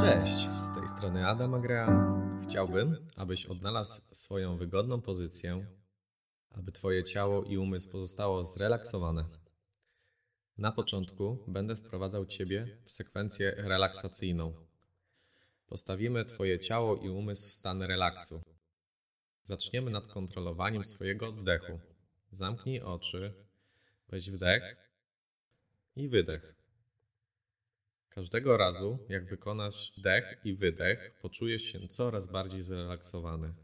Cześć, z tej strony Adam Agrean. Chciałbym, abyś odnalazł swoją wygodną pozycję, aby Twoje ciało i umysł pozostało zrelaksowane. Na początku będę wprowadzał Ciebie w sekwencję relaksacyjną. Postawimy Twoje ciało i umysł w stan relaksu. Zaczniemy nad kontrolowaniem swojego oddechu. Zamknij oczy, weź wdech i wydech. Każdego razu, jak wykonasz wdech i wydech, poczujesz się coraz bardziej zrelaksowany.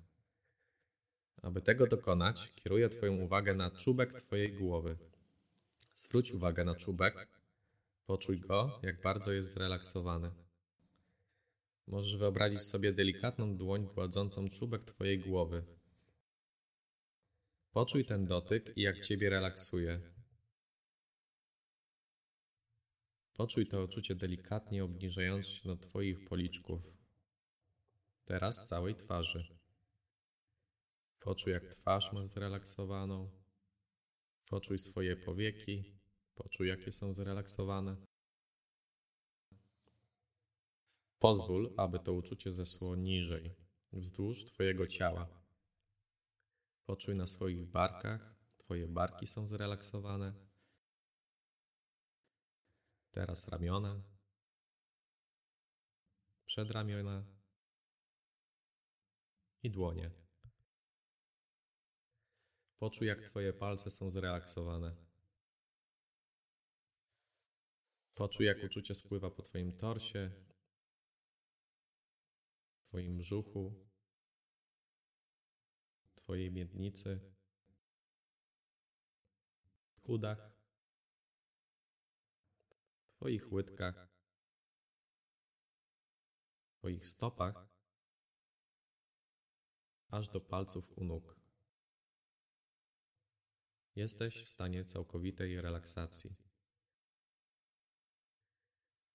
Aby tego dokonać, kieruję Twoją uwagę na czubek Twojej głowy. Zwróć uwagę na czubek, poczuj go, jak bardzo jest zrelaksowany. Możesz wyobrazić sobie delikatną dłoń gładzącą czubek Twojej głowy. Poczuj ten dotyk i jak Ciebie relaksuje. Poczuj to uczucie delikatnie obniżające się do Twoich policzków. Teraz całej twarzy. Poczuj, jak twarz masz zrelaksowaną. Poczuj swoje powieki. Poczuj, jakie są zrelaksowane. Pozwól, aby to uczucie zesło niżej, wzdłuż Twojego ciała. Poczuj na swoich barkach. Twoje barki są zrelaksowane. Teraz ramiona, przedramiona i dłonie. Poczuj, jak Twoje palce są zrelaksowane. Poczuj, jak uczucie spływa po Twoim torsie, Twoim brzuchu, Twojej miednicy, udach, Twoich łydkach, Twoich stopach, aż do palców u nóg. Jesteś w stanie całkowitej relaksacji.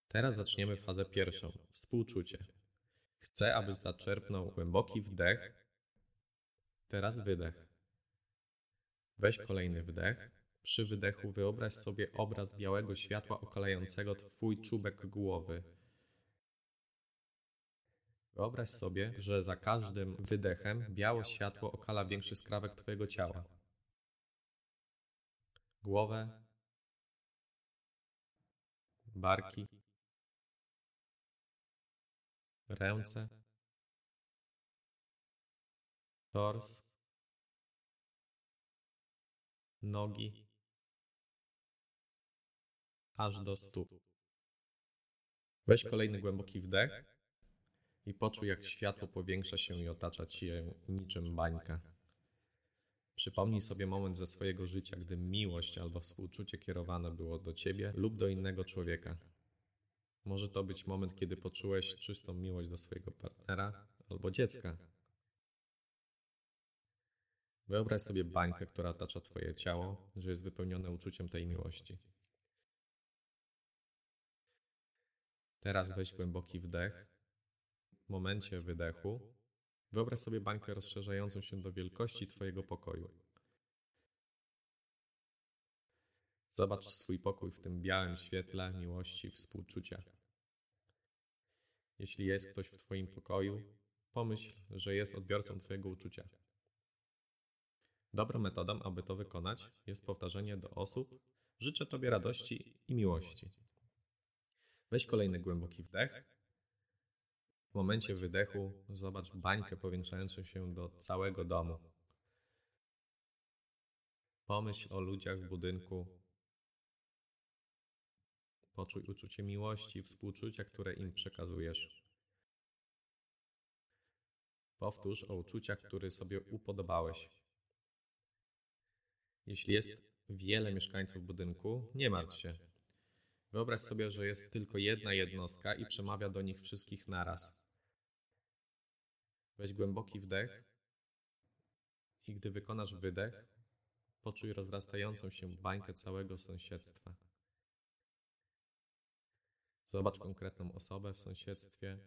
Teraz zaczniemy fazę pierwszą współczucie. Chcę, abyś zaczerpnął głęboki wdech, teraz wydech. Weź kolejny wdech przy wydechu wyobraź sobie obraz białego światła okalającego Twój czubek głowy. Wyobraź sobie, że za każdym wydechem białe światło okala większy skrawek Twojego ciała. Głowę, barki, ręce, tors, nogi, aż do stóp. Weź kolejny głęboki wdech i poczuj, jak światło powiększa się i otacza cię niczym bańka. Przypomnij sobie moment ze swojego życia, gdy miłość albo współczucie kierowane było do ciebie lub do innego człowieka. Może to być moment, kiedy poczułeś czystą miłość do swojego partnera albo dziecka. Wyobraź sobie bańkę, która otacza Twoje ciało, że jest wypełnione uczuciem tej miłości. Teraz weź głęboki wdech. W momencie wydechu wyobraź sobie bańkę rozszerzającą się do wielkości Twojego pokoju. Zobacz swój pokój w tym białym świetle miłości, współczucia. Jeśli jest ktoś w Twoim pokoju, pomyśl, że jest odbiorcą Twojego uczucia. Dobrą metodą, aby to wykonać, jest powtarzanie do osób: Życzę Tobie radości i miłości. Weź kolejny głęboki wdech. W momencie wydechu zobacz bańkę powiększającą się do całego domu. Pomyśl o ludziach w budynku. Poczuj uczucie miłości, współczucia, które im przekazujesz. Powtórz o uczuciach, które sobie upodobałeś. Jeśli jest wiele mieszkańców budynku, nie martw się. Wyobraź sobie, że jest tylko jedna jednostka i przemawia do nich wszystkich naraz. Weź głęboki wdech i gdy wykonasz wydech, poczuj rozrastającą się bańkę całego sąsiedztwa. Zobacz konkretną osobę w sąsiedztwie,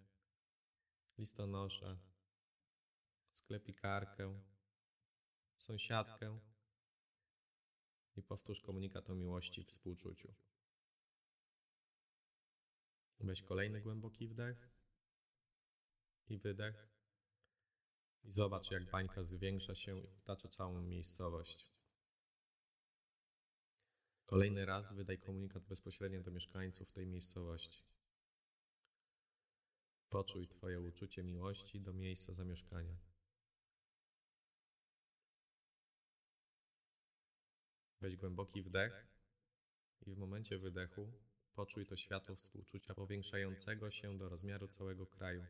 listonosza, sklepikarkę, sąsiadkę i powtórz komunikat o miłości i współczuciu. Weź kolejny głęboki wdech i wydech. I zobacz, jak bańka zwiększa się i otacza całą miejscowość. Kolejny raz wydaj komunikat bezpośrednio do mieszkańców tej miejscowości. Poczuj Twoje uczucie miłości do miejsca zamieszkania. Weź głęboki wdech i w momencie wydechu poczuj to światło współczucia powiększającego się do rozmiaru całego kraju.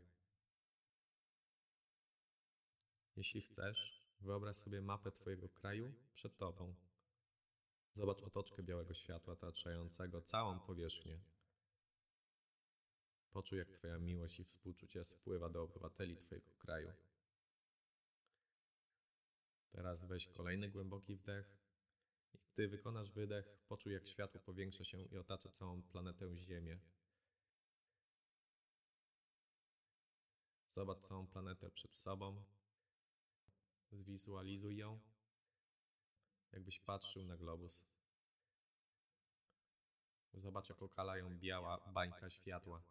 Jeśli chcesz, wyobraź sobie mapę Twojego kraju przed Tobą. Zobacz otoczkę białego światła otaczającego całą powierzchnię. Poczuj, jak Twoja miłość i współczucie spływa do obywateli Twojego kraju. Teraz weź kolejny głęboki wdech. Gdy wykonasz wydech, poczuj, jak światło powiększa się i otacza całą planetę Ziemię. Zobacz całą planetę przed sobą. Zwizualizuj ją, jakbyś patrzył na globus. Zobacz, jak okala ją biała bańka światła.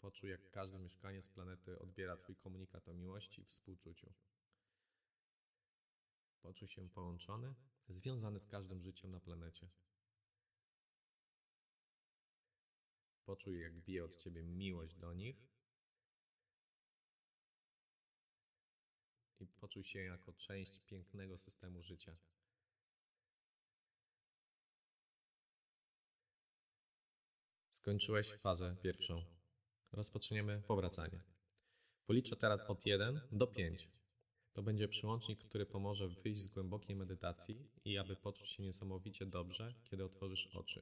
Poczuj, jak każdy mieszkaniec planety odbiera Twój komunikat o miłości i współczuciu. Poczuj się połączony, związany z każdym życiem na planecie. Poczuj, jak bije od Ciebie miłość do nich i poczuj się jako część pięknego systemu życia. Skończyłeś fazę pierwszą. Rozpoczniemy powracanie. Policzę teraz od 1 do 5. To będzie przyłącznik, który pomoże wyjść z głębokiej medytacji i aby poczuć się niesamowicie dobrze, kiedy otworzysz oczy.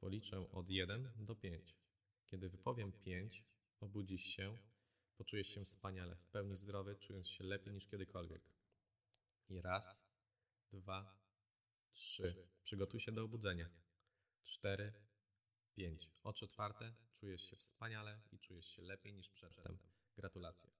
Policzę od 1 do 5. Kiedy wypowiem 5, obudzisz się, poczujesz się wspaniale, w pełni zdrowy, czując się lepiej niż kiedykolwiek. I raz, dwa, trzy. Przygotuj się do obudzenia. Cztery, pięć. Oczy otwarte, czujesz się wspaniale i czujesz się lepiej niż przedtem. Gratulacje.